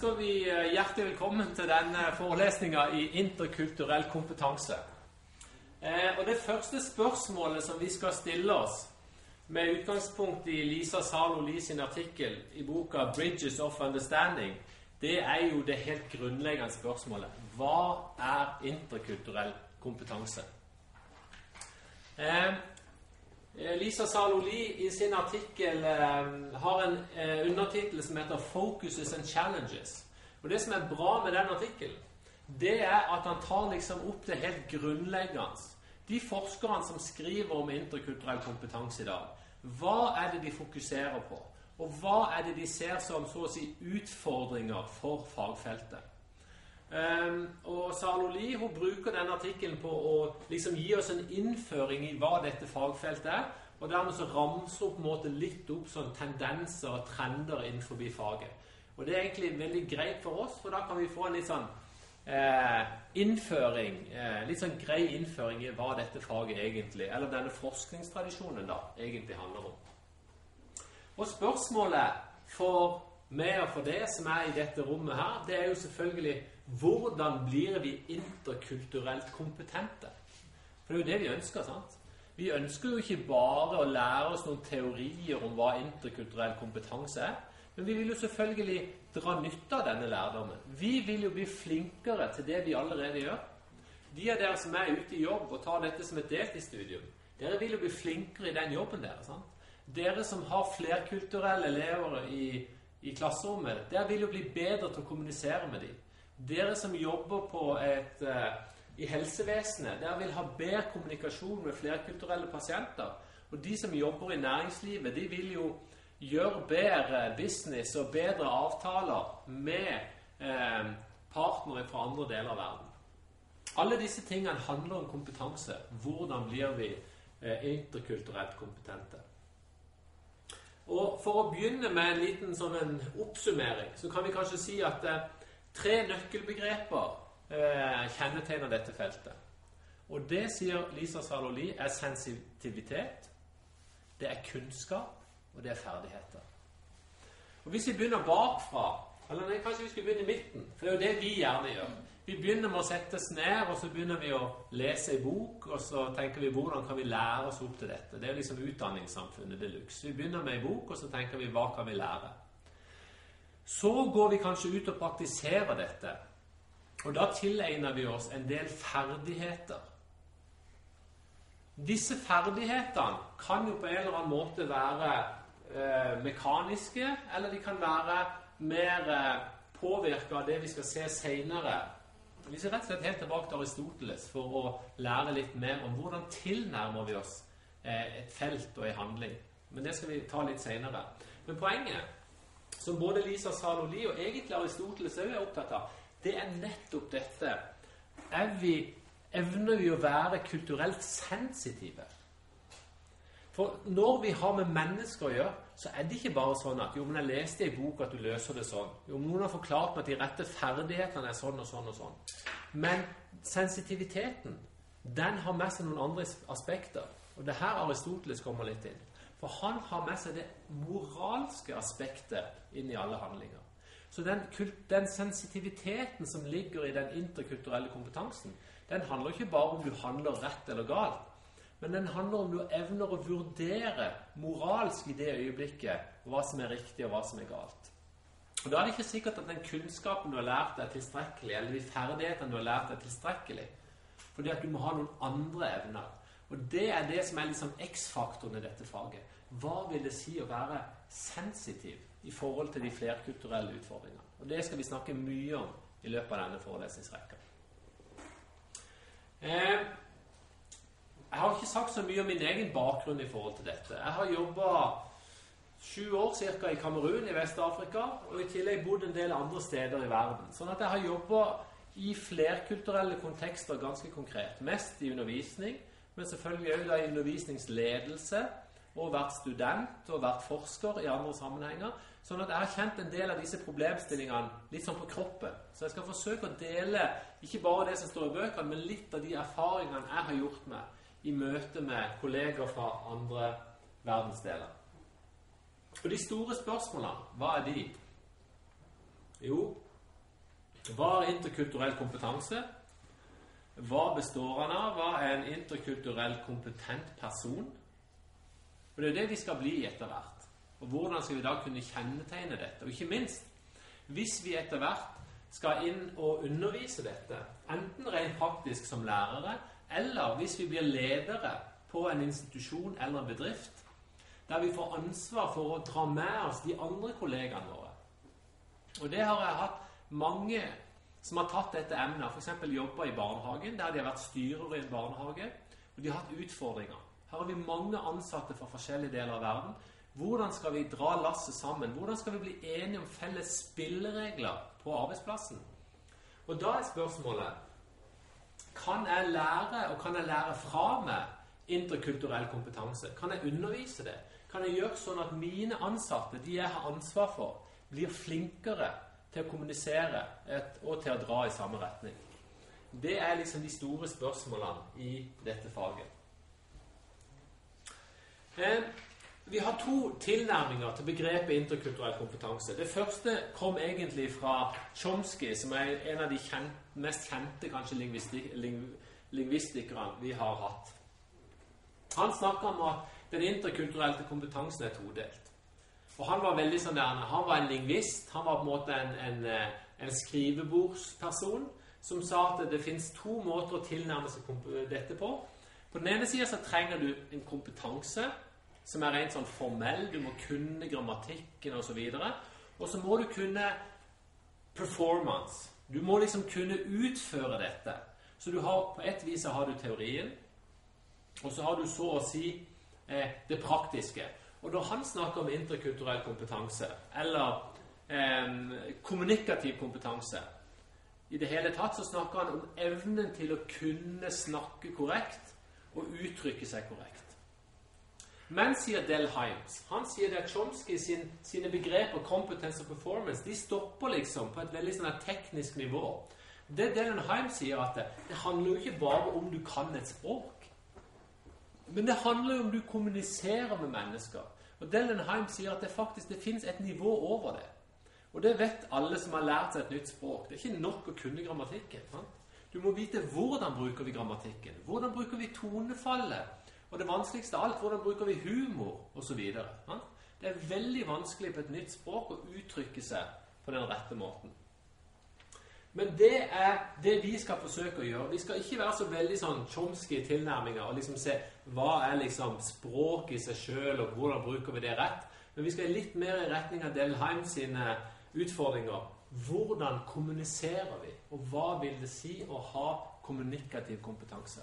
ønsker vi eh, hjertelig velkommen til denne forelesninga i interkulturell kompetanse. Eh, og Det første spørsmålet som vi skal stille oss, med utgangspunkt i Lisa Zalo Lie sin artikkel i boka 'Bridges of Understanding', det er jo det helt grunnleggende spørsmålet. Hva er interkulturell kompetanse? Eh, Lisa Saloli i sin artikkel eh, har en eh, undertittel som heter 'Focuses and Challenges'. Og Det som er bra med den artikkelen, det er at han tar liksom opp det helt grunnleggende. De forskerne som skriver om interkulturell kompetanse i dag, hva er det de fokuserer på? Og hva er det de ser som så å si utfordringer for fagfeltet? Um, og Saloli hun bruker denne artikkelen på å liksom gi oss en innføring i hva dette fagfeltet er. Og dermed så ramser hun på en måte litt opp sånn tendenser og trender innenfor faget. Og det er egentlig veldig greit for oss, for da kan vi få en litt sånn eh, innføring eh, Litt sånn grei innføring i hva dette faget egentlig, eller denne forskningstradisjonen, da, egentlig handler om. Og spørsmålet for meg og for det som er i dette rommet her, det er jo selvfølgelig hvordan blir vi interkulturelt kompetente? For det er jo det vi ønsker. sant? Vi ønsker jo ikke bare å lære oss noen teorier om hva interkulturell kompetanse er, men vi vil jo selvfølgelig dra nytte av denne lærdommen. Vi vil jo bli flinkere til det vi allerede gjør. De av dere som er ute i jobb og tar dette som et deltidsstudium, dere vil jo bli flinkere i den jobben deres. sant? Dere som har flerkulturelle elever i, i klasserommet, dere vil jo bli bedre til å kommunisere med dem. Dere som jobber på et, uh, i helsevesenet, dere vil ha bedre kommunikasjon med flerkulturelle pasienter. Og de som jobber i næringslivet, de vil jo gjøre bedre business og bedre avtaler med uh, partnere fra andre deler av verden. Alle disse tingene handler om kompetanse. Hvordan blir vi uh, interkulturelt kompetente? Og For å begynne med en liten sånn en oppsummering, så kan vi kanskje si at Tre nøkkelbegreper eh, kjennetegner dette feltet. Og det, sier Lisa Saloli, er sensitivitet, det er kunnskap, og det er ferdigheter. Og Hvis vi begynner bakfra Eller nei, kanskje vi skulle begynne i midten, for det er jo det vi gjerne gjør. Vi begynner med å sette oss ned, og så begynner vi å lese ei bok, og så tenker vi hvordan kan vi lære oss opp til dette. Det er liksom utdanningssamfunnet de luxe. Vi begynner med ei bok, og så tenker vi hva kan vi lære? Så går vi kanskje ut og praktiserer dette. Og da tilegner vi oss en del ferdigheter. Disse ferdighetene kan jo på en eller annen måte være eh, mekaniske, eller de kan være mer eh, påvirka av det vi skal se seinere. Vi skal rett og slett helt tilbake til Aristoteles for å lære litt mer om hvordan tilnærmer vi oss eh, et felt og en handling. Men det skal vi ta litt seinere. Men poenget som både Lisa Saloli og egentlig Aristoteles òg er opptatt av, det er nettopp dette. Er vi, evner vi å være kulturelt sensitive? For når vi har med mennesker å gjøre, så er det ikke bare sånn at jo, men jeg leste i bok at du løser det sånn. Jo, men noen har forklart meg at de rette ferdighetene er sånn og sånn og sånn. Men sensitiviteten, den har med seg noen andre aspekter. Og det er her Aristoteles kommer litt inn. For han har med seg det moralske aspektet inn i alle handlinger. Så den, den, sensitiviteten som ligger i den interkulturelle kompetansen, den handler ikke bare om du handler rett eller galt, men den handler om du evner å vurdere moralsk i det øyeblikket hva som er riktig, og hva som er galt. Og Da er det ikke sikkert at den kunnskapen du har lært, er tilstrekkelig, eller de ferdighetene du har lært, er tilstrekkelig. Fordi at du må ha noen andre evner. Og det er det som er liksom X-faktoren i dette faget. Hva vil det si å være sensitiv i forhold til de flerkulturelle utfordringene? Og Det skal vi snakke mye om i løpet av denne forelesningsrekka. Eh, jeg har ikke sagt så mye om min egen bakgrunn i forhold til dette. Jeg har jobba sju år cirka, i Kamerun i Vest-Afrika, og i tillegg bodd en del andre steder i verden. Sånn at jeg har jobba i flerkulturelle kontekster ganske konkret. Mest i undervisning, men selvfølgelig òg i undervisningsledelse og vært student og vært forsker i andre sammenhenger. Sånn at jeg har kjent en del av disse problemstillingene litt sånn på kroppen. Så jeg skal forsøke å dele ikke bare det som står i bøkene, men litt av de erfaringene jeg har gjort meg i møte med kolleger fra andre verdensdeler. Og de store spørsmålene, hva er de? Jo, Hva er interkulturell kompetanse? Hva består han av? Hva er en interkulturell kompetent person? Og Det er det vi skal bli etter hvert. Og Hvordan skal vi da kunne kjennetegne dette? Og ikke minst, hvis vi etter hvert skal inn og undervise dette, enten rent praktisk som lærere, eller hvis vi blir ledere på en institusjon eller en bedrift, der vi får ansvar for å dra med oss de andre kollegaene våre. Og det har jeg hatt mange som har tatt dette emnet, f.eks. jobba i barnehagen, der de har vært styrere i en barnehage, og de har hatt utfordringer. Her har vi mange ansatte fra forskjellige deler av verden. Hvordan skal vi dra lasset sammen? Hvordan skal vi bli enige om felles spilleregler på arbeidsplassen? Og da er spørsmålet Kan jeg lære, og kan jeg lære fra meg interkulturell kompetanse? Kan jeg undervise det? Kan jeg gjøre sånn at mine ansatte, de jeg har ansvar for, blir flinkere til å kommunisere et, og til å dra i samme retning? Det er liksom de store spørsmålene i dette faget. Eh, vi har to tilnærminger til begrepet interkulturell kompetanse. Det første kom egentlig fra Chomsky, som er en av de kjent, mest kjente kanskje lingvistikerne vi har hatt. Han snakka om at den interkulturelle kompetansen er todelt. Og Han var veldig sånn der, han var en lingvist. Han var på en måte en, en, eh, en skrivebordsperson som sa at det fins to måter å tilnærme seg dette på. På den ene sida trenger du en kompetanse som er rent sånn formell. Du må kunne grammatikken osv. Og så må du kunne performance. Du må liksom kunne utføre dette. Så du har, på et vis har du teorien, og så har du så å si eh, det praktiske. Og når han snakker om interkulturell kompetanse, eller eh, kommunikativ kompetanse I det hele tatt så snakker han om evnen til å kunne snakke korrekt og uttrykke seg korrekt. Men, sier Del Himes, han sier at Chomsky sin, sine begreper competence og performance de stopper liksom på et veldig sånn teknisk nivå. Det Delen Himes sier, at det, det handler jo ikke bare om du kan et språk. Men det handler jo om du kommuniserer med mennesker. Og Delen Himes sier at det faktisk det fins et nivå over det. Og det vet alle som har lært seg et nytt språk. Det er ikke nok å kunne grammatikken. Sant? Du må vite hvordan bruker vi grammatikken. Hvordan bruker vi tonefallet? Og det vanskeligste av alt hvordan bruker vi humor osv. Det er veldig vanskelig på et nytt språk å uttrykke seg på den rette måten. Men det er det vi skal forsøke å gjøre. Vi skal ikke være så veldig sånn tjomske i tilnærminga og liksom se hva er liksom språk i seg sjøl, og hvordan bruker vi det rett. Men vi skal litt mer i retning av Delheim sine utfordringer. Hvordan kommuniserer vi, og hva vil det si å ha kommunikativ kompetanse?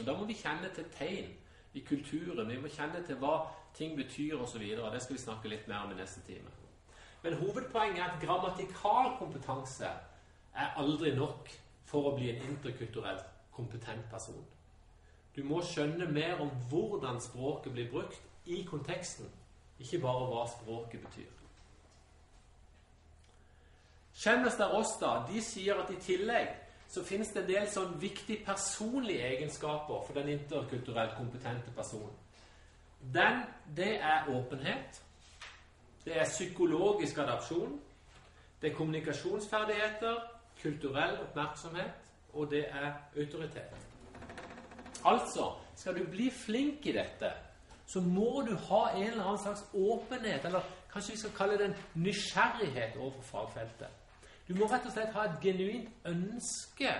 Og Da må vi kjenne til tegn i kulturen. Vi må kjenne til hva ting betyr osv. Det skal vi snakke litt mer om i neste time. Men hovedpoenget er at grammatikal kompetanse er aldri nok for å bli en interkulturelt kompetent person. Du må skjønne mer om hvordan språket blir brukt i konteksten, ikke bare hva språket betyr. Kjennes der oss da, de sier at i tillegg så finnes det en del sånn viktige personlige egenskaper for den interkulturelt kompetente personen. Den, det er åpenhet. Det er psykologisk adopsjon. Det er kommunikasjonsferdigheter, kulturell oppmerksomhet, og det er autoritet. Altså, skal du bli flink i dette, så må du ha en eller annen slags åpenhet, eller kanskje vi skal kalle det en nysgjerrighet overfor fagfeltet. Du må rett og slett ha et genuint ønske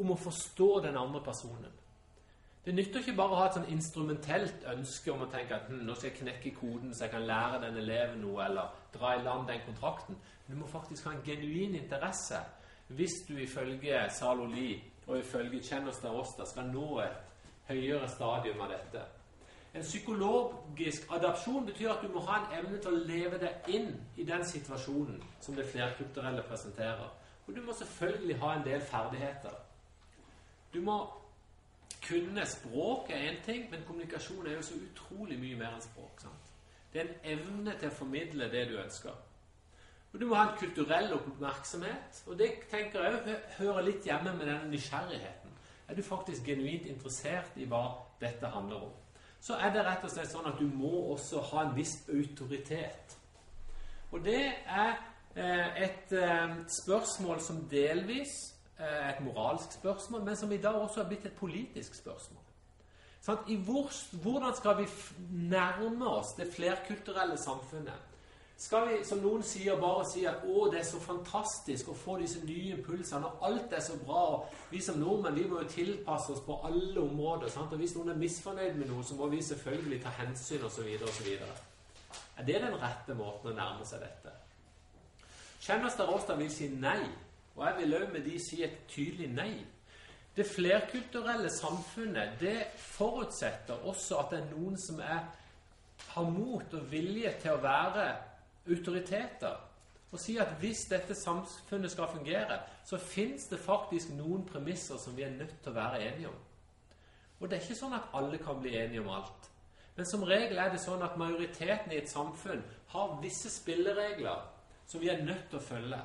om å forstå den andre personen. Det nytter ikke bare å ha et sånn instrumentelt ønske om å tenke at hm, nå skal jeg knekke koden så jeg kan lære den eleven noe, eller dra i land den kontrakten. Du må faktisk ha en genuin interesse hvis du ifølge Saloli og ifølge Kjenners Darosta skal nå et høyere stadium av dette. En psykologisk adapsjon betyr at du må ha en evne til å leve deg inn i den situasjonen som det flerkulturelle presenterer. Og du må selvfølgelig ha en del ferdigheter. Du må kunne språk er én ting, men kommunikasjon er jo så utrolig mye mer enn språk. Sant? Det er en evne til å formidle det du ønsker. Og Du må ha en kulturell oppmerksomhet, og det tenker jeg hører litt hjemme med denne nysgjerrigheten. Er du faktisk genuint interessert i hva dette handler om? Så er det rett og slett sånn at du må også ha en viss autoritet. Og det er eh, et eh, spørsmål som delvis er et moralsk spørsmål, men som i dag også har blitt et politisk spørsmål. Sånn, hvor, hvordan skal vi nærme oss det flerkulturelle samfunnet? Skal vi, som noen sier, bare si at 'å, det er så fantastisk å få disse nye impulsene', og 'alt er så bra', og vi som nordmenn vi må jo tilpasse oss på alle områder. Sant? og Hvis noen er misfornøyd med noe, så må vi selvfølgelig ta hensyn, osv., osv. Er det den rette måten å nærme seg dette? Kjennester Råstad vil si nei, og jeg vil òg med de si et tydelig nei. Det flerkulturelle samfunnet det forutsetter også at det er noen som er, har mot og vilje til å være autoriteter og si at hvis dette samfunnet skal fungere, så fins det faktisk noen premisser som vi er nødt til å være enige om. Og det er ikke sånn at alle kan bli enige om alt. Men som regel er det sånn at majoriteten i et samfunn har visse spilleregler som vi er nødt til å følge.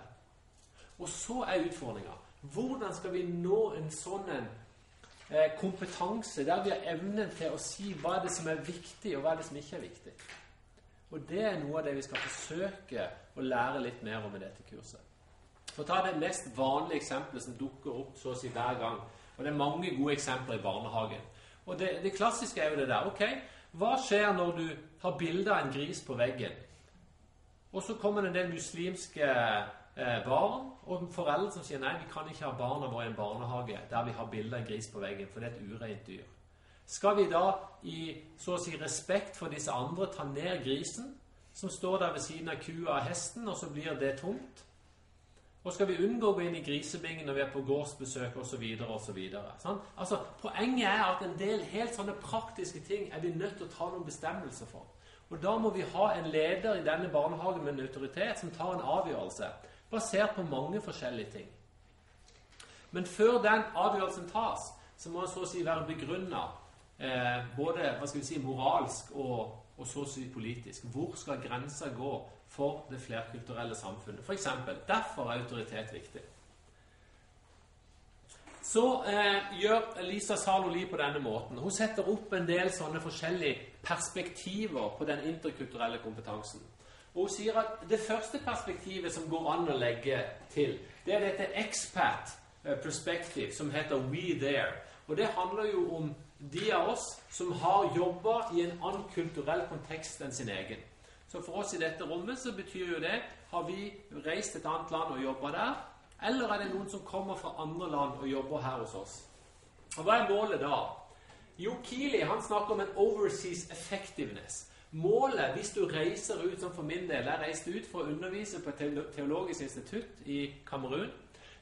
Og så er utfordringa hvordan skal vi nå en sånn eh, kompetanse der vi har evnen til å si hva er det som er viktig, og hva er det som ikke er viktig. Og det er noe av det vi skal forsøke å lære litt mer om i dette kurset. For å ta det mest vanlige eksempelet som dukker opp så å si hver gang. Og det er mange gode eksempler i barnehagen. Og det, det klassiske er jo det der. Ok, hva skjer når du har bilde av en gris på veggen? Og så kommer det en del muslimske eh, barn og foreldre som sier nei, vi kan ikke ha barna våre i en barnehage der vi har bilde av en gris på veggen, for det er et ureint dyr. Skal vi da i så å si respekt for disse andre ta ned grisen, som står der ved siden av kua og hesten, og så blir det tomt? Og skal vi unngå å gå inn i grisebingen når vi er på gårdsbesøk osv. osv. Sånn? Altså, poenget er at en del helt sånne praktiske ting er vi nødt til å ta noen bestemmelser for. Og Da må vi ha en leder i denne barnehagen med en autoritet som tar en avgjørelse basert på mange forskjellige ting. Men før den avgjørelsen tas, så må den så å si være begrunna eh, både hva skal vi si, moralsk og, og så å si politisk. Hvor skal grensa gå for det flerkulturelle samfunnet? For eksempel, Derfor er autoritet viktig. Så eh, gjør Lisa Saloli på denne måten. Hun setter opp en del sånne forskjellige perspektiver på den interkulturelle kompetansen. Og hun sier at det første perspektivet som går an å legge til, det er dette expat perspective som heter We There. Og det handler jo om de av oss som har jobba i en annen kulturell kontekst enn sin egen. Så for oss i dette rommet så betyr jo det Har vi reist et annet land og jobba der? Eller er det noen som kommer fra andre land og jobber her hos oss? Og Hva er målet da? Jo, Keeley han snakker om en overseas effectiveness. Målet, hvis du reiser ut, som for min del Jeg reiste ut for å undervise på et teologisk institutt i Kamerun.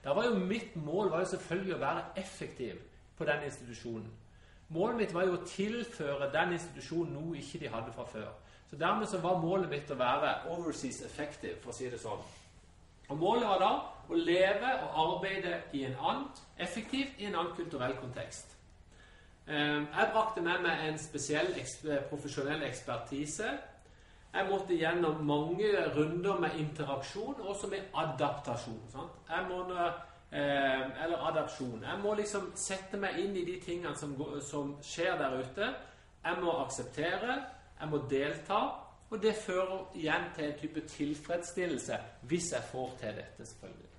Da var jo mitt mål var jo selvfølgelig å være effektiv på den institusjonen. Målet mitt var jo å tilføre den institusjonen noe ikke de hadde fra før. Så Dermed så var målet mitt å være overseas effective, for å si det sånn. Og Målet var da å leve og arbeide i en annen, effektivt i en annen kulturell kontekst. Ehm, jeg brakte med meg en spesiell profesjonell ekspertise. Jeg måtte gjennom mange runder med interaksjon, også med adaptasjon. Sant? Jeg måtte eller adopsjon. Jeg må liksom sette meg inn i de tingene som, som, skjer der ute. Jeg må akseptere, jeg må delta, og det fører igjen til en type tilfredsstillelse hvis jeg får til dette, selvfølgelig.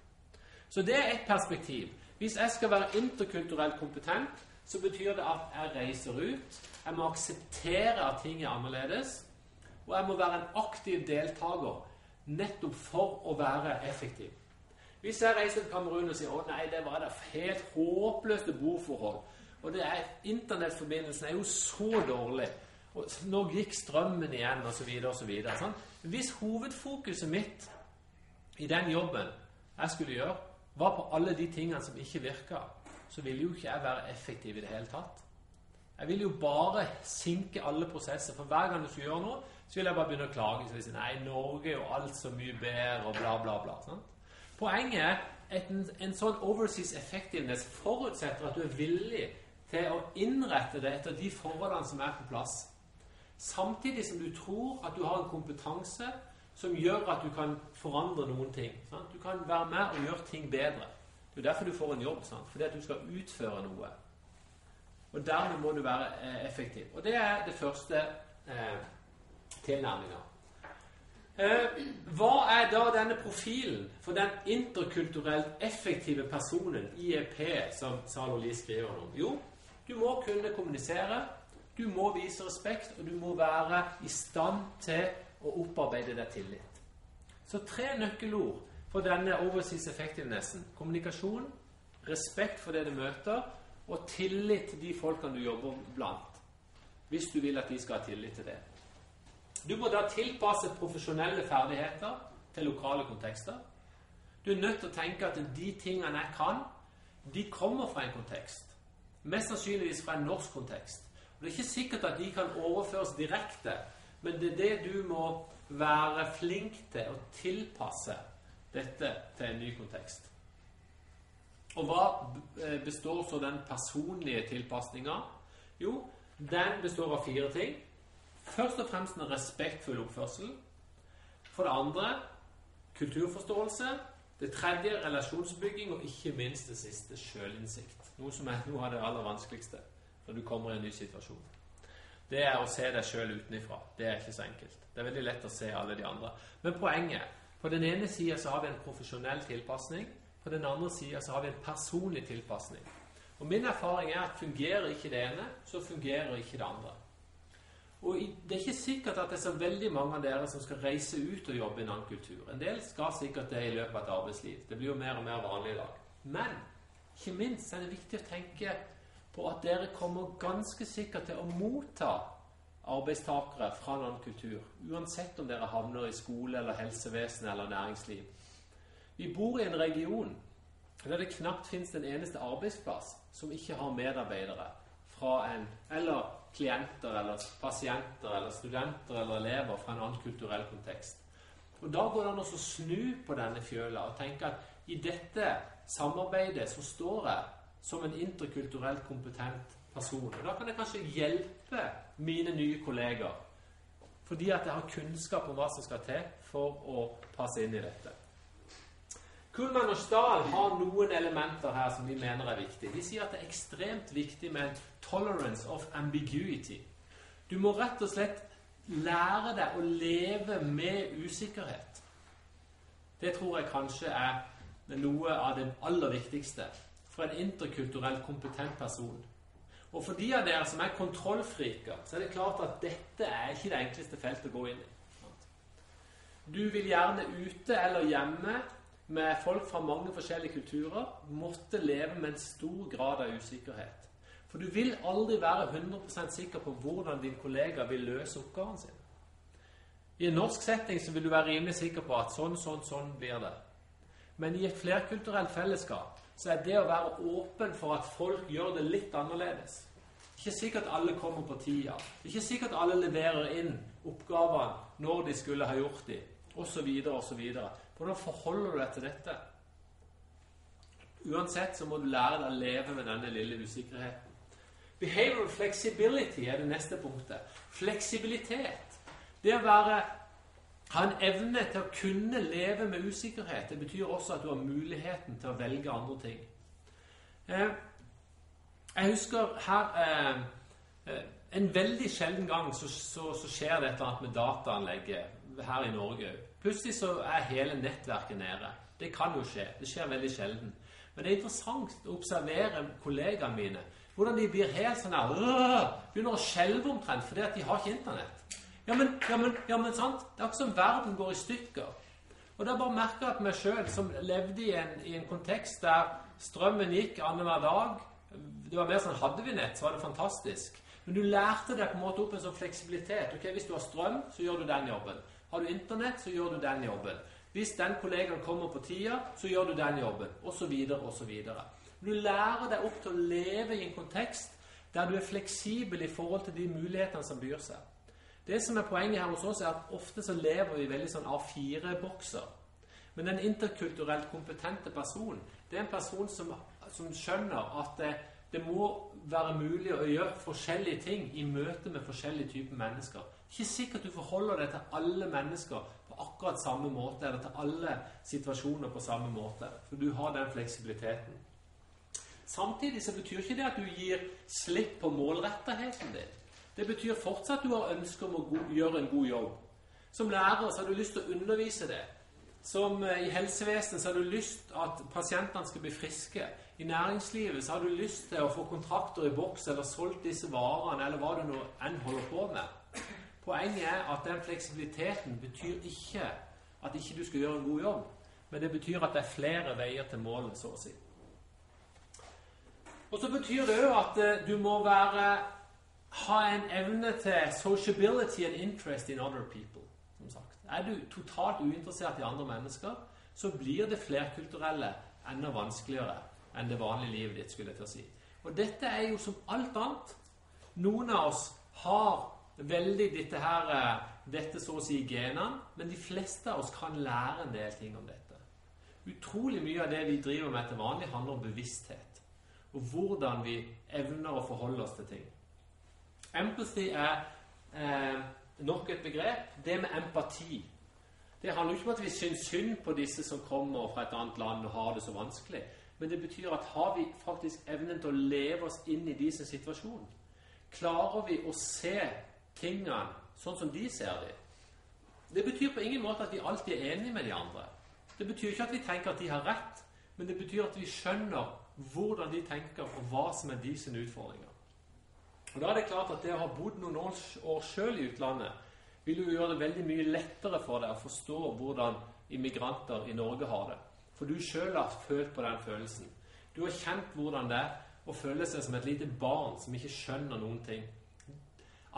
Så det er et perspektiv. Hvis jeg skal være interkulturelt kompetent, så betyr det at jeg reiser ut. Jeg må akseptere at ting er annerledes. Og jeg må være en aktiv deltaker nettopp for å være effektiv. Hvis jeg reiser til Kamerun og sier å nei, det var da helt håpløse boforhold, og det er, internettforbindelsen er jo så dårlig, og nå gikk strømmen igjen, osv., osv. Sånn? Hvis hovedfokuset mitt i den jobben jeg skulle gjøre, var på alle de tingene som ikke virka, så ville jo ikke jeg være effektiv i det hele tatt. Jeg ville jo bare sinke alle prosesser. For hver gang du skulle gjøre noe, så ville jeg bare begynne å klage. Så jeg si, Nei, Norge er jo alt så mye bedre, og bla, bla, bla. Sant? Poenget er at en, en sånn overseas effectiveness forutsetter at du er villig til å innrette det etter de forholdene som er på plass. Samtidig som du tror at du har en kompetanse som gjør at du kan forandre noen ting. Sant? Du kan være med og gjøre ting bedre. Det er derfor du får en jobb. Sant? Fordi at du skal utføre noe. Og dermed må du være eh, effektiv. Og det er det første eh, tilnærminga. Eh, hva er da denne profilen for den interkulturelt effektive personen, IEP, som Zalo Lie skriver om? Jo, du må kunne kommunisere, du må vise respekt, og du må være i stand til å opparbeide deg tillit. Så tre nøkkelord for denne overseas effectivenessen. Kommunikasjon, respekt for det du møter, og tillit til de folkene du jobber blant. Hvis du vil at de skal ha tillit til det. Du må da tilpasse profesjonelle ferdigheter til lokale kontekster. Du er nødt til å tenke at de tingene jeg kan, de kommer fra en kontekst. Mest sannsynligvis fra en norsk kontekst. Og Det er ikke sikkert at de kan overføres direkte, men det er det du må være flink til å tilpasse dette til en ny kontekst. Og hva eh, består så den personlige tilpasninga? Jo, den består av fire ting. Først og fremst en respektfull oppførsel. For det andre kulturforståelse. Det tredje relasjonsbygging, og ikke minst det siste sjølinnsikt. Noe som er noe av det aller vanskeligste når du kommer i en ny situasjon. Det er å se deg sjøl utenifra. Det er ikke så enkelt. Det er veldig lett å se alle de andre. Men poenget På den ene sida har vi en profesjonell tilpasning. På den andre sida har vi en personlig tilpasning. Og min erfaring er at fungerer ikke det ene, så fungerer ikke det andre. Og Det er ikke sikkert at det er så veldig mange av dere som skal reise ut og jobbe i en annen kultur. En del skal sikkert det i løpet av et arbeidsliv. Det blir jo mer og mer vanlig i dag. Men ikke minst er det viktig å tenke på at dere kommer ganske sikkert til å motta arbeidstakere fra en annen kultur. Uansett om dere havner i skole eller helsevesen eller næringsliv. Vi bor i en region der det knapt finnes en eneste arbeidsplass som ikke har medarbeidere fra en eller klienter eller pasienter eller studenter eller elever fra en annen kulturell kontekst. Og Da går det an å snu på denne fjøla og tenke at i dette samarbeidet så står jeg som en interkulturelt kompetent person. Og Da kan jeg kanskje hjelpe mine nye kolleger fordi at jeg har kunnskap om hva som skal til for å passe inn i dette. Kuhlmann og Stahl har noen elementer her som de mener er viktige. De sier at det er ekstremt viktig med 'tolerance of ambiguity'. Du må rett og slett lære deg å leve med usikkerhet. Det tror jeg kanskje er noe av det aller viktigste for en interkulturell kompetent person. Og for de av dere som er kontrollfriker, så er det klart at dette er ikke det enkleste feltet å gå inn i. Du vil gjerne ute eller hjemme med folk fra mange forskjellige kulturer måtte leve med en stor grad av usikkerhet. For du vil aldri være 100% sikker på hvordan din kollega vil løse oppgaven sin. I en norsk setting så vil du være rimelig sikker på at sånn, sånn, sånn blir det. Men i et flerkulturelt fellesskap så er det å være åpen for at folk gjør det litt annerledes. Ikke sikkert alle kommer på tida. Ikke sikkert alle leverer inn oppgavene når de skulle ha gjort dem, osv., osv. Hvordan forholder du deg til dette? Uansett så må du lære deg å leve med denne lille usikkerheten. Behavioral flexibility er det neste punktet. Fleksibilitet. Det å være, ha en evne til å kunne leve med usikkerhet, det betyr også at du har muligheten til å velge andre ting. Eh, jeg husker her eh, eh, En veldig sjelden gang så, så, så skjer det et eller annet med dataanlegget her i Norge Plutselig så er hele nettverket nede. Det kan jo skje. Det skjer veldig sjelden. Men det er interessant å observere kollegaene mine. Hvordan de blir helt sånn her Begynner å skjelve omtrent fordi at de har ikke Internett. Ja, men, ja, men, ja, men sant? Det er akkurat som verden går i stykker. Og da bare merka jeg at meg sjøl, som levde i en, i en, kontekst der strømmen gikk annenhver dag Det var mer sånn Hadde vi nett, så var det fantastisk. Men du lærte deg på en måte opp en sånn fleksibilitet. ok, Hvis du har strøm, så gjør du den jobben. Har du Internett, så gjør du den jobben. Hvis den kollegaen kommer på tida, så gjør du den jobben. Osv. osv. Du lærer deg opp til å leve i en kontekst der du er fleksibel i forhold til de mulighetene som byr seg. Det som er Poenget her hos oss er at ofte så lever vi veldig sånn A4-bokser. Men en interkulturelt kompetente person det er en person som, som skjønner at det, det, må være mulig å gjøre forskjellige ting i møte med forskjellige typer mennesker. Ikke sikkert du forholder deg til alle mennesker på akkurat samme måte, eller til alle situasjoner på samme måte. For du har den fleksibiliteten. Samtidig så betyr ikke det at du gir slipp på målrettheten din. Det betyr fortsatt at du har ønske om å gjøre en god jobb. Som lærer så har du lyst til å undervise det. Som eh, i helsevesenet så har du lyst at pasientene skal bli friske. I næringslivet så har du lyst til å få kontrakter i boks eller solgt disse varene eller hva du nå enn holder på med. Poenget er at den fleksibiliteten betyr ikke at ikke du skal gjøre en god jobb, men det betyr at det er flere veier til målet, så å si. Og så betyr det òg at eh, du må være, ha en evne til sociability and interest in other people. som sagt. Er du totalt uinteressert i andre mennesker, så blir det flerkulturelle enda vanskeligere enn det vanlige livet ditt. skulle jeg til å si. Og dette er jo som alt annet. Noen av oss har veldig dette her, eh, dette så å si genene, men de fleste av oss kan lære en del ting om dette. Utrolig mye av det vi driver med til vanlig, handler om bevissthet og hvordan vi evner å forholde oss til ting. Empathy er eh, nok et begrep. Det med empati. Det handler ikke om at vi syns synd på disse som kommer fra et annet land og har det så vanskelig. Men det betyr at har vi faktisk evnen til å leve oss inn i deres situasjon? Klarer vi å se tingene sånn som de ser dem? Det betyr på ingen måte at vi alltid er enige med de andre. Det betyr ikke at vi tenker at de har rett, men det betyr at vi skjønner hvordan de tenker, og hva som er de sine utfordringer. Og Da er det klart at det å ha bodd noen år sjøl i utlandet vil jo gjøre det veldig mye lettere for deg å forstå hvordan immigranter i Norge har det. For du sjøl har følt på den følelsen. Du har kjent hvordan det er å føle seg som et lite barn som ikke skjønner noen ting.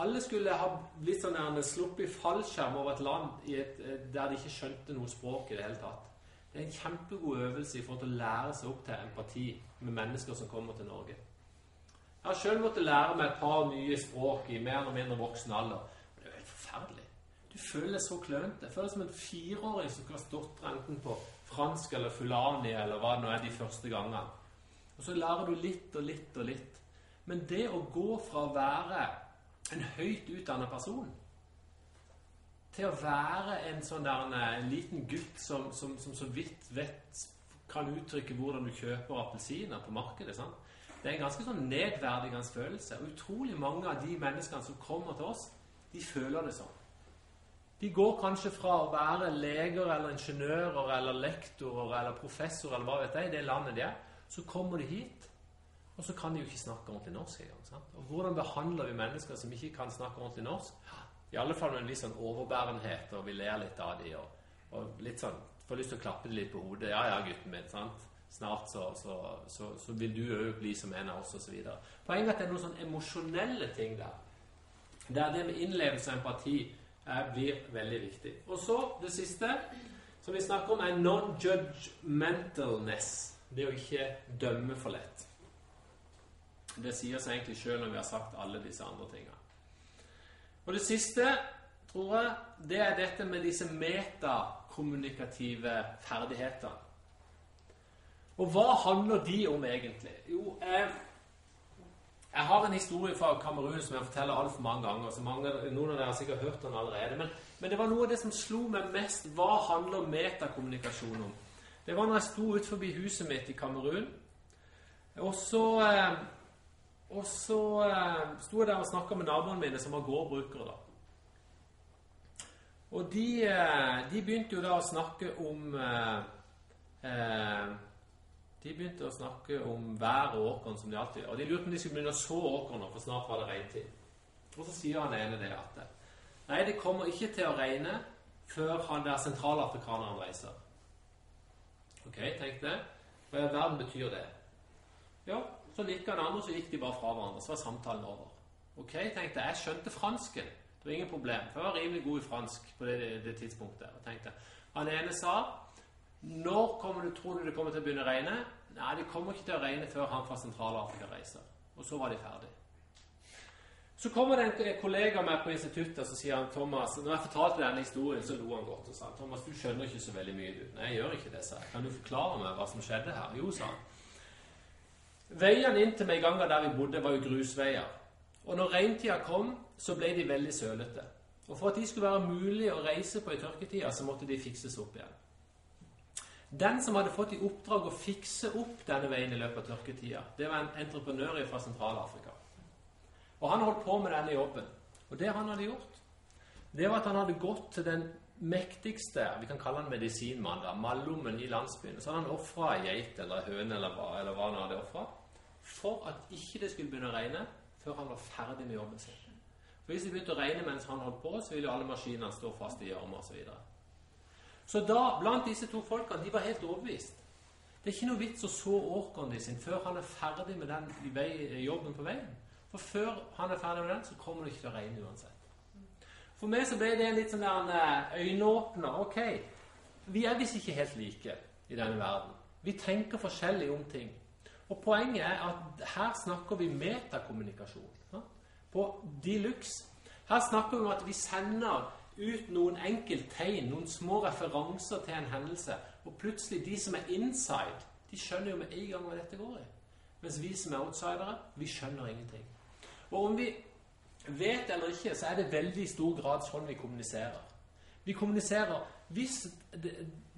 Alle skulle ha blitt sånn sluppet fallskjerm over et land et, eh, der de ikke skjønte noe språk i det hele tatt. Det er en kjempegod øvelse i forhold til å lære seg opp til empati med mennesker som kommer til Norge. Jeg har sjøl måttet lære meg et par nye språk i mer eller mindre voksen alder. Det er jo helt forferdelig. Du føler deg så klønete. Jeg føler som en fireåring som skal ha stått enten på fransk eller fulani eller hva det nå er de første gangene. Og så lærer du litt og litt og litt. Men det å gå fra å være en høyt utdannet person til å være en sånn der en, en liten gutt som, som, som, så vidt vet kan uttrykke hvordan du kjøper appelsiner på markedet. Sant? Det er en ganske sånn nedverdigende følelse. Og utrolig mange av de menneskene som kommer til oss, de føler det sånn. De går kanskje fra å være leger eller ingeniører eller lektorer eller professorer eller hva vet jeg, i det landet de er, så kommer de hit, og så kan de jo ikke snakke ordentlig norsk engang. Og hvordan behandler vi mennesker som ikke kan snakke ordentlig norsk? I alle fall med en viss sånn overbærenhet, og vi ler litt av dem. Og, og, litt sånn Får lyst til å klappe dem litt på hodet. 'Ja, ja, gutten min. sant? Snart så, så, så, så vil du òg bli som en av oss', osv. Poenget er at det er noen sånn emosjonelle ting der. Der det med innlevelse og empati er, blir veldig viktig. Og så det siste som vi snakker om, er non-judgmentalness. Det å ikke dømme for lett. Det sier seg egentlig sjøl når vi har sagt alle disse andre tingene. Og det siste, tror jeg, det er dette med disse metakommunikative ferdighetene. Og hva handler de om egentlig? Jo, jeg, jeg har en historie fra Kamerun som jeg forteller altfor mange ganger. så mange, Noen av dere har sikkert hørt den allerede. Men, men, det var noe av det som slo meg mest. Hva handler metakommunikasjon om? Det var når jeg sto utenfor huset mitt i Kamerun. Og så eh, og så eh, sto jeg der og snakka med naboene mine, som var gårdbrukere. da. Og de, eh, de, begynte jo da å snakke om eh, eh, De begynte å snakke om vær og åkeren som de alltid gjør. Og de lurte om de skulle begynne å så åkeren, for snart var det regntid. Og så sier han ene det at Nei, det kommer ikke til å regne før han der sentralafrikaneren reiser. Ok, tenkte jeg. Hva i all verden betyr det? Ja, så nikka han andre, så gikk de bare fra hverandre. Så var samtalen over. Ok, tenkte jeg. Jeg skjønte fransken. Det var ingen problem. For jeg var rimelig god i fransk på det, det tidspunktet. Og tenkte, Han ene sa Når kommer du, tror du det kommer til å begynne å regne? Nei, det kommer ikke til å regne før han fra Sentral-Afrika reiser. Og så var de ferdige. Så kommer det en kollega med på instituttet og så sier han, Thomas, når jeg fortalte denne historien, så lo han godt og sa Thomas, du skjønner ikke så veldig mye, du. Nei, jeg gjør ikke det, sa jeg. Kan du forklare meg hva som skjedde her? Jo, sa han. Veiene inn til Meiganga der vi bodde, var jo grusveier. Og når regntida kom, så ble de veldig sølete. Og for at de skulle være mulig å reise på i tørketida, så måtte de fikses opp igjen. Den som hadde fått i oppdrag å fikse opp denne veien i løpet av tørketida, det var en entreprenør fra Sentral-Afrika. Og han holdt på med denne jobben. Og det han hadde gjort, det var at han hadde gått til den mektigste vi kan kalle han medisinmann, da, mallommen i landsbyen. Så hadde han ofra ei geit eller høne eller hva, eller hva han hadde ofra, for at ikke det skulle begynne å regne før han var ferdig med jobben sin. For Hvis det begynte å regne mens han holdt på, så ville jo alle maskinene stå fast i gjørma osv. Så, videre. så da, blant disse to folkene, de var helt overbevist. Det er ikke noe vits å så åkeren sin før han er ferdig med den jobben på veien. For før han er ferdig med den, så kommer det ikke til å regne uansett. For meg så ble det en litt sånn der eh, øyneåpner. Ok, vi er visst ikke helt like i denne verden. Vi tenker forskjellig om ting. Og poenget er at her snakker vi metakommunikasjon. Ja? På de luxe. Her snakker vi om at vi sender ut noen enkelttegn, noen små referanser til en hendelse. Og plutselig, de som er inside, de skjønner jo med en gang hva dette går i. Mens vi som er outsidere, vi skjønner ingenting. Og om vi vet eller ikke, så er det veldig stor grad sånn vi kommuniserer. Vi kommuniserer hvis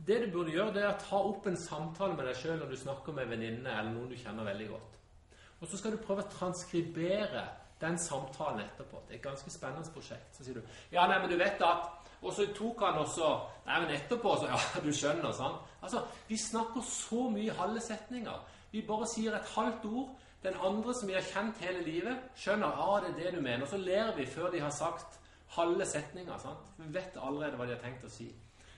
det, du burde gjøre, det er å ta opp en samtale med deg sjøl når du snakker med venninnene eller noen du kjenner veldig godt. Og så skal du prøve å transkribere den samtalen etterpå. Det er et ganske spennende prosjekt. Så sier du ja, nei, men du vet at Og så tok han også Nei, men etterpå så Ja, du skjønner, sant? Altså, vi snakker så mye halve setninger. Vi bare sier et halvt ord. Den andre som vi har kjent hele livet, skjønner ja, det er det du mener. Og så ler vi før de har sagt halve setninger. sant? Vi vet allerede hva de har tenkt å si.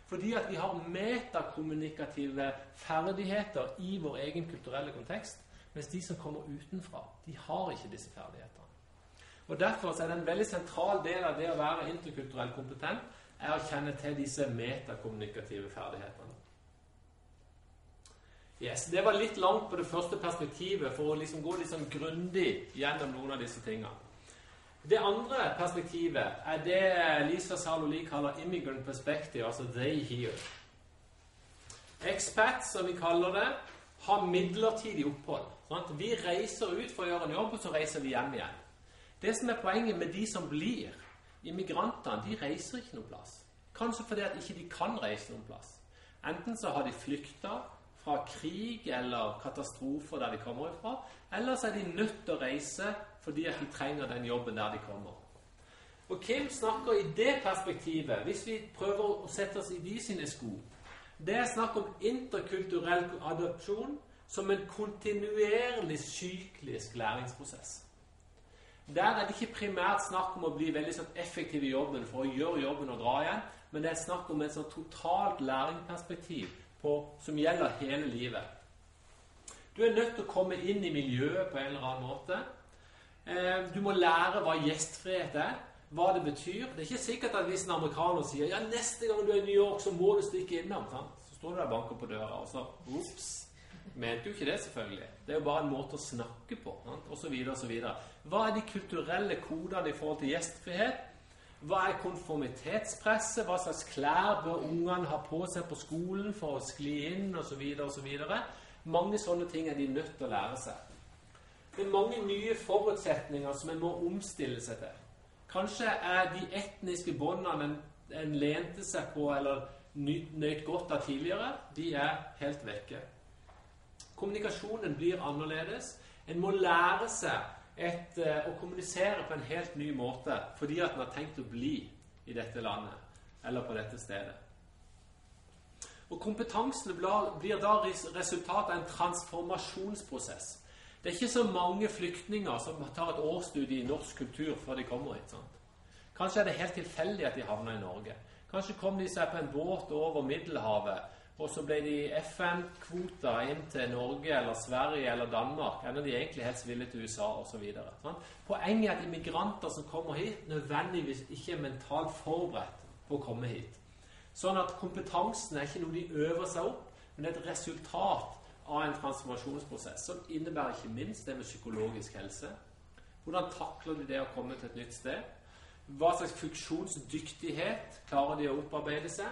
Fordi at vi har metakommunikative ferdigheter i vår egen kulturelle kontekst, mens de som kommer utenfra, de har ikke disse ferdighetene. Og Derfor er det en veldig sentral del av det å være interkulturell kompetent er å kjenne til disse metakommunikative ferdighetene. Yes, Det var litt langt på det første perspektivet for å liksom gå liksom grundig gjennom noen av disse tingene. Det andre perspektivet er det Lisa Saloli kaller 'immigrant perspective', altså 'they here'. Expats, som vi kaller det, har midlertidig opphold. Sant? Vi reiser ut for å gjøre en jobb, og så reiser vi hjem igjen. Det som er poenget med de som blir immigrantene, de reiser ikke noen plass. Kanskje fordi at ikke de kan reise noen plass. Enten så har de flykta fra krig eller katastrofer der de kommer ifra, eller så er de nødt til å reise fordi at de trenger den jobben der de kommer. Og Kim snakker i det perspektivet, hvis vi prøver å sette oss i de sine sko Det er snakk om interkulturell adopsjon som en kontinuerlig syklisk læringsprosess. Der er det ikke primært snakk om å bli veldig sånn effektiv i jobben for å gjøre jobben og dra igjen, men det er snakk om et sånn totalt læringsperspektiv som gjelder hele livet. Du er nødt til å komme inn i miljøet på en eller annen måte. Eh, du må lære hva gjestfrihet er, hva det betyr. Det er ikke sikkert at hvis en amerikaner sier ja, neste gang du er i New York, så må du stikke innom. Sant? Så står du der og banker på døra, og så ops mente jo ikke det, selvfølgelig. Det er jo bare en måte å snakke på, osv., osv. Hva er de kulturelle kodene i forhold til gjestfrihet? Hva er konformitetspresset? Hva slags klær bør ungene ha på seg på skolen for å skli inn, osv., osv.? Mange sånne ting er de nødt til å lære seg. Det er mange nye forutsetninger som en må omstille seg til. Kanskje er de etniske båndene en, en lente seg på eller nøyt godt av tidligere, de er helt vekke. Kommunikasjonen blir annerledes. En må lære seg et, uh, å kommunisere på en helt ny måte fordi at en har tenkt å bli i dette landet eller på dette stedet. Og Kompetansen blir da resultat av en transformasjonsprosess. Det er ikke så mange flyktninger som tar et årsstudie i norsk kultur før de kommer hit. sant? Kanskje er det helt tilfeldig at de havner i Norge. Kanskje kom de seg på en båt over Middelhavet og så ble de FN-kvota inn til Norge eller Sverige eller Danmark, enda de egentlig helst ville til USA osv. Sånn? Poenget er at immigranter som kommer hit, nødvendigvis ikke er mentalt forberedt på å komme hit. Sånn at kompetansen er ikke noe de øver seg opp, men det er et resultat av en transformasjonsprosess som innebærer ikke minst det med psykologisk helse. Hvordan takler de det å komme til et nytt sted? Hva slags funksjonsdyktighet klarer de å opparbeide seg?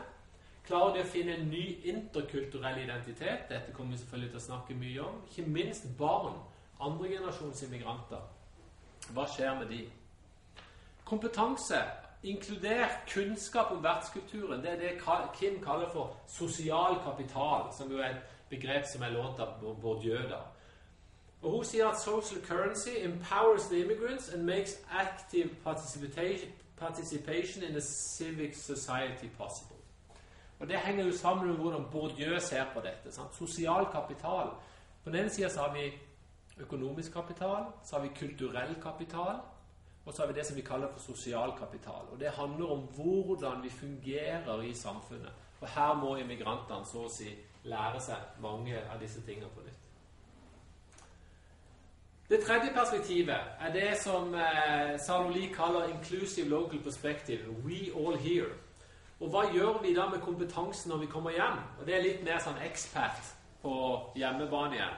Klarer de å finne en ny interkulturell identitet? Dette kommer vi selvfølgelig til å snakke mye om. Ikke minst barn. Andregenerasjons immigranter. Hva skjer med de? Kompetanse, inkludert kunnskap om vertskulturen, det er det Kim kaller for sosial kapital, som jo er et begrep som er lånt av Bourdieu. da. Og Hun sier at social currency empowers the immigrants and makes active participation, participation in a civic society possible. Og Det henger jo sammen med hvordan Bourdieu ser på dette. Sant? Sosial kapital. På den ene sida har vi økonomisk kapital, så har vi kulturell kapital, og så har vi det som vi kaller for sosial kapital. Og Det handler om hvordan vi fungerer i samfunnet. Og her må immigrantene så å si lære seg mange av disse tingene på nytt. Det tredje perspektivet er det som eh, Saloli kaller 'inclusive local perspective'. We all here. Og hva gjør vi da med kompetansen når vi kommer hjem? Og Det er litt mer sånn ekspert på hjemmebane igjen.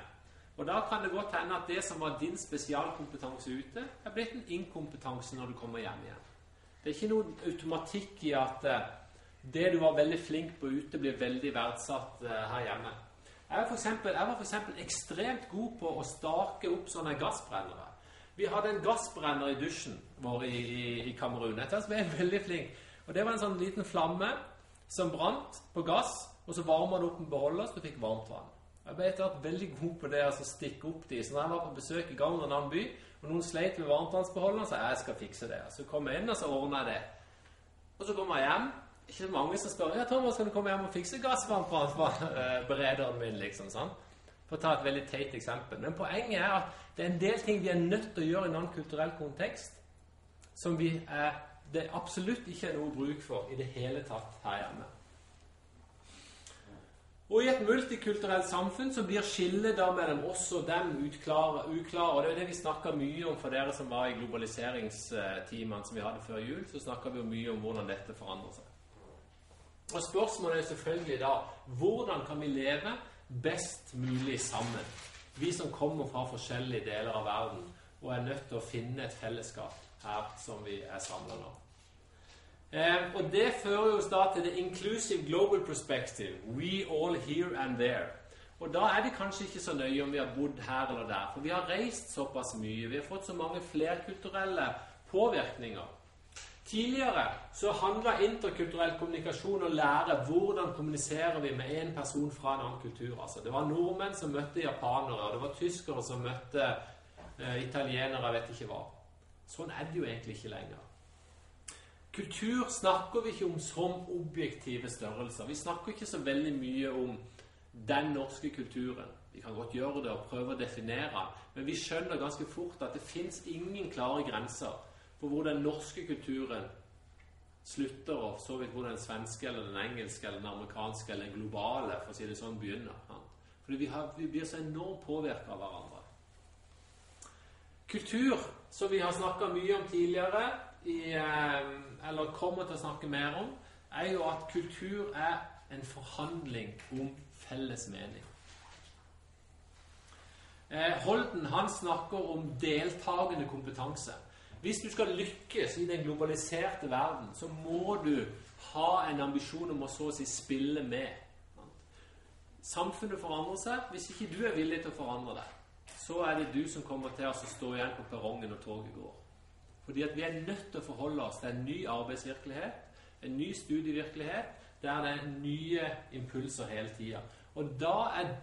Og Da kan det godt hende at det som var din spesialkompetanse ute, er blitt en inkompetanse når du kommer hjem igjen. Det er ikke noen automatikk i at eh, det du var veldig flink på ute, blir veldig verdsatt eh, her hjemme. Jeg for eksempel, var for ekstremt god på å stake opp sånne gassbrennere. Vi hadde en gassbrenner i dusjen vår i, i, i Kamerun. Jeg var jeg veldig flink. Og Det var en sånn liten flamme som brant på gass, og så varma det opp en beholder, så du fikk varmt vann. Jeg ble etter hvert veldig god på det å altså stikke opp de. Så når jeg var på besøk i i en annen by, og noen sleit med varmtvannsbeholderen, så jeg skal fikse det. Så kom jeg inn, og så ordna jeg det. Og så kommer jeg hjem, ikke mange som spør ja, Thomas, kan du komme hjem og fikse gassvarmtvannsberederen min. liksom, sånn. For å ta et veldig teit eksempel. Men poenget er at det er en del ting vi er nødt til å gjøre i en annen kulturell kontekst som vi er, det absolutt ikke er noe bruk for i det hele tatt her hjemme. Og I et multikulturelt samfunn så blir skillet da mellom oss og dem utklare, uklare. Og Det er det vi snakka mye om for dere som var i globaliseringstimene som vi hadde før jul. Så snakka vi jo mye om hvordan dette forandrer seg. Og Spørsmålet er selvfølgelig da hvordan kan vi leve best mulig sammen? Vi som kommer fra forskjellige deler av verden og er nødt til å finne et fellesskap her som vi er samla nå. Eh, og Det fører oss da til the inclusive global perspective. We all here and there. Og Da er det kanskje ikke så nøye om vi har bodd her eller der, for vi har reist såpass mye. Vi har fått så mange flerkulturelle påvirkninger. Tidligere så handla interkulturell kommunikasjon å lære hvordan kommuniserer vi med en person fra en annen kultur. Altså, det var nordmenn som møtte japanere, og det var tyskere som møtte eh, italienere. Jeg vet ikke hva. Sånn er det jo egentlig ikke lenger. Kultur snakker vi ikke om som objektive størrelser. Vi snakker ikke så veldig mye om den norske kulturen. Vi kan godt gjøre det og prøve å definere men vi skjønner ganske fort at det fins ingen klare grenser for hvor den norske kulturen slutter, og så vidt hvor den svenske eller den engelske eller den amerikanske eller den globale for å si det sånn, begynner. Fordi vi, har, vi blir så enormt påvirka av hverandre. Kultur, som vi har snakka mye om tidligere, i, eh, eller kommer til å snakke mer om, er jo at kultur er en forhandling om felles mening. Eh, Holden han snakker om deltakende kompetanse. Hvis du skal lykkes i den globaliserte verden, så må du ha en ambisjon om å så å si spille med. Samfunnet forandrer seg. Hvis ikke du er villig til å forandre deg, så er det du som kommer til å stå igjen på perrongen når toget går. Fordi at vi er nødt til å forholde oss til en ny arbeidsvirkelighet, en ny studievirkelighet, der det er nye impulser hele tida. Og da er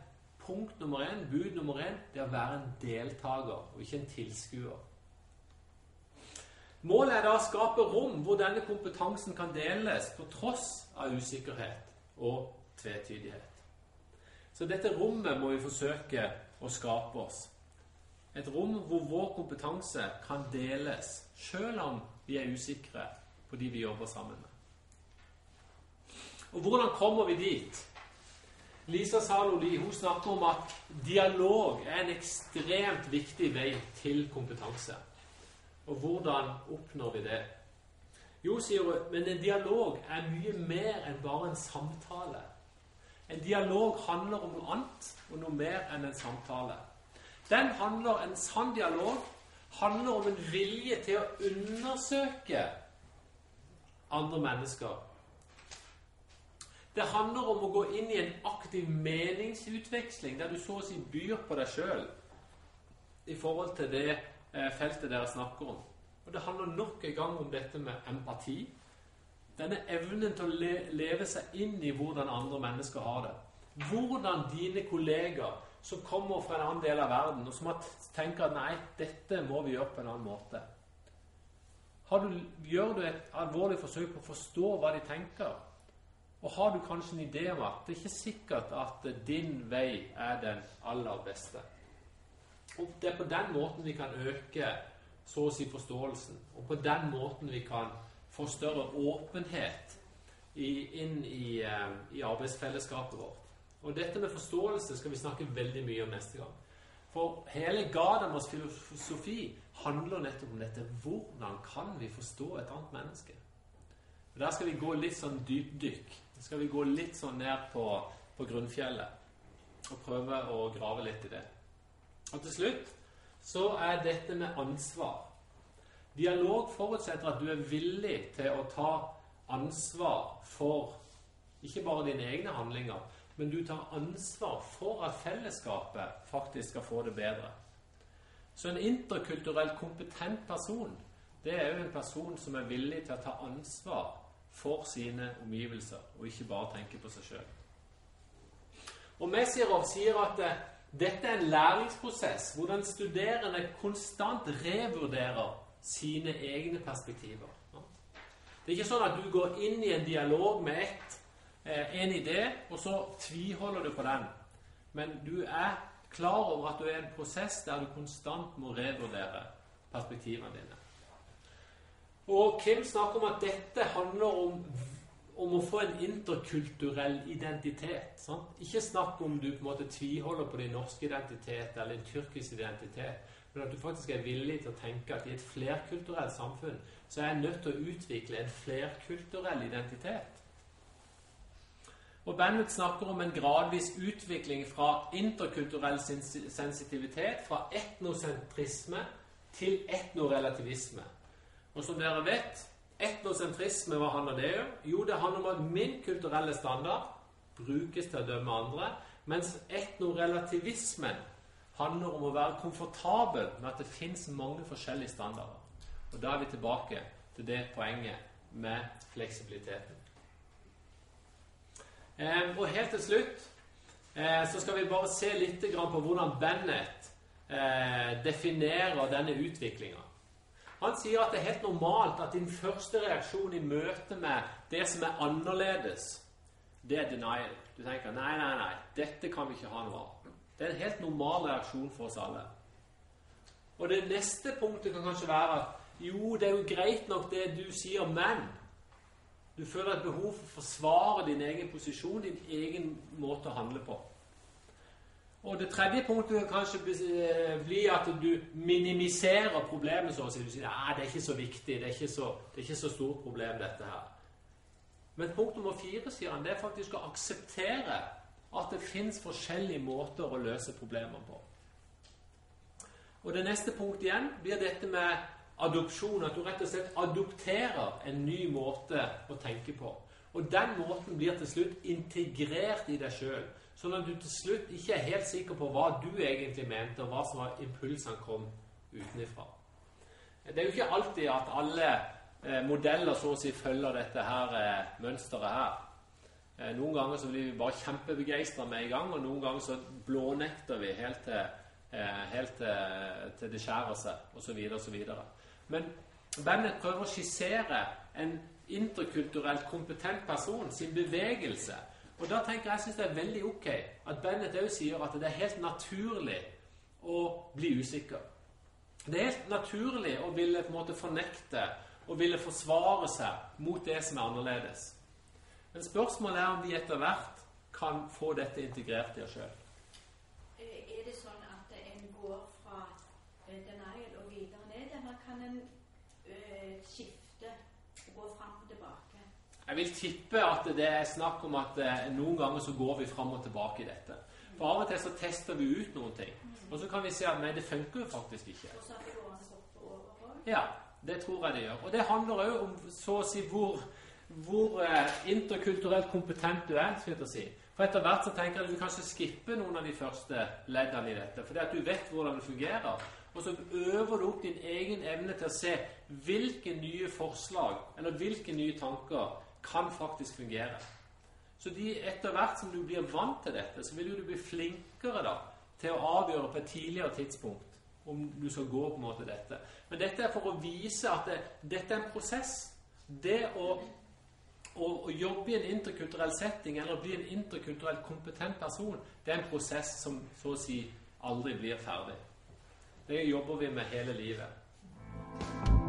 punkt nummer én, bud nummer én, det å være en deltaker og ikke en tilskuer. Målet er da å skape rom hvor denne kompetansen kan deles på tross av usikkerhet og tvetydighet. Så dette rommet må vi forsøke å skape oss. Et rom hvor vår kompetanse kan deles, sjøl om vi er usikre på de vi jobber sammen med. Og hvordan kommer vi dit? Lisa Saloli hun snakker om at dialog er en ekstremt viktig vei til kompetanse. Og hvordan oppnår vi det? Jo, sier hun, men en dialog er mye mer enn bare en samtale. En dialog handler om noe annet og noe mer enn en samtale. Den handler, En sann dialog handler om en vilje til å undersøke andre mennesker. Det handler om å gå inn i en aktiv meningsutveksling der du så å si byr på deg sjøl i forhold til det Eh, feltet dere snakker om. Og Det handler nok en gang om dette med empati. Denne evnen til å le leve seg inn i hvordan andre mennesker har det. Hvordan dine kollegaer som kommer fra en annen del av verden, og som tenker at nei, dette må vi gjøre på en annen måte. Du, gjør du et alvorlig forsøk på å forstå hva de tenker? Og har du kanskje en idé om at det er ikke sikkert at din vei er den aller beste? Og Det er på den måten vi kan øke så å si forståelsen, og på den måten vi kan få større åpenhet i, inn i, uh, i arbeidsfellesskapet vårt. Og dette med forståelse skal vi snakke veldig mye om neste gang. For hele Gadamas filosofi handler nettopp om dette. Hvordan kan vi forstå et annet menneske? Og Der skal vi gå litt sånn dypdykk. Der skal vi gå litt sånn ned på, på grunnfjellet og prøve å grave litt i det. Og til slutt så er dette med ansvar. Dialog forutsetter at du er villig til å ta ansvar for ikke bare dine egne handlinger, men du tar ansvar for at fellesskapet faktisk skal få det bedre. Så en interkulturelt kompetent person det er jo en person som er villig til å ta ansvar for sine omgivelser, og ikke bare tenke på seg sjøl. Og Messierov sier at eh, dette er en læringsprosess hvor den studerende konstant revurderer sine egne perspektiver. Det er ikke sånn at du går inn i en dialog med ett Eh, en idé, og så tviholder du på den. Men du er klar over at du er i en prosess der du konstant må revurdere perspektivene dine. Og Kim snakker om at dette handler om, om å få en interkulturell identitet. Sant? Ikke snakk om du på en måte tviholder på din norske identitet eller din tyrkisk identitet, men at du faktisk er villig til å tenke at i et flerkulturelt samfunn så er jeg nødt til å utvikle en flerkulturell identitet. Og Bennett snakker om en gradvis utvikling fra interkulturell sensitivitet, fra etnosentrisme til etnorelativisme. Og som dere vet, etnosentrisme, hva handler det om? Jo, det handler om at min kulturelle standard brukes til å dømme andre, mens etnorelativismen handler om å være komfortabel med at det fins mange forskjellige standarder. Og da er vi tilbake til det poenget med fleksibiliteten. Eh, og helt til slutt eh, så skal vi bare se litt på hvordan Bennett eh, definerer denne utviklinga. Han sier at det er helt normalt at din første reaksjon i møte med det som er annerledes, det er denial. Du tenker nei, nei, nei, dette kan vi ikke ha noe av. Det er en helt normal reaksjon for oss alle. Og det neste punktet kan kanskje være at jo, det er jo greit nok det du sier, men du føler et behov for å forsvare din egen posisjon, din egen måte å handle på. Og Det tredje punktet kan kanskje bli at du minimiserer problemet. så å si. Du sier at det er ikke så viktig, det er ikke så, det er ikke så stort problem, dette her. Men punkt nummer fire sier han, det er faktisk å akseptere at det fins forskjellige måter å løse problemer på. Og Det neste punktet igjen blir dette med adopsjon, at du rett og slett adopterer en ny måte å tenke på. Og den måten blir til slutt integrert i deg sjøl, sånn at du til slutt ikke er helt sikker på hva du egentlig mente, og hva som var impulsene kom utenfra. Det er jo ikke alltid at alle eh, modeller så å si følger dette her eh, mønsteret her. Eh, noen ganger så blir vi bare kjempebegeistra med en gang, og noen ganger så blånekter vi helt til, eh, helt til, til det skjærer seg, osv., osv. Men Bennett prøver å skissere en interkulturelt kompetent person sin bevegelse. Og da tenker jeg syns det er veldig ok at Bennett òg sier at det er helt naturlig å bli usikker. Det er helt naturlig å ville på en måte fornekte og ville forsvare seg mot det som er annerledes. Men spørsmålet er om vi etter hvert kan få dette integrert i oss sjøl. Jeg vil tippe at det er snakk om at eh, noen ganger så går vi fram og tilbake i dette. For Av og til så tester vi ut noen ting, og så kan vi se at nei, det funker jo faktisk ikke. Ja, det tror jeg det gjør. Og det handler òg om så å si hvor, hvor eh, interkulturelt kompetent du er. skal jeg si. For etter hvert så tenker jeg at du kanskje skipper noen av de første leddene i dette. Fordi at du vet hvordan det fungerer. Og så øver du opp din egen evne til å se hvilke nye forslag eller hvilke nye tanker kan faktisk fungere. Så de, etter hvert som du blir vant til dette, så vil du bli flinkere da, til å avgjøre på et tidligere tidspunkt om du skal gå på en måte dette. Men dette er for å vise at det, dette er en prosess. Det å, å, jobbe i en interkulturell setting eller bli en interkulturelt kompetent person, det er en prosess som så å si aldri blir ferdig. Det jobber vi med hele livet.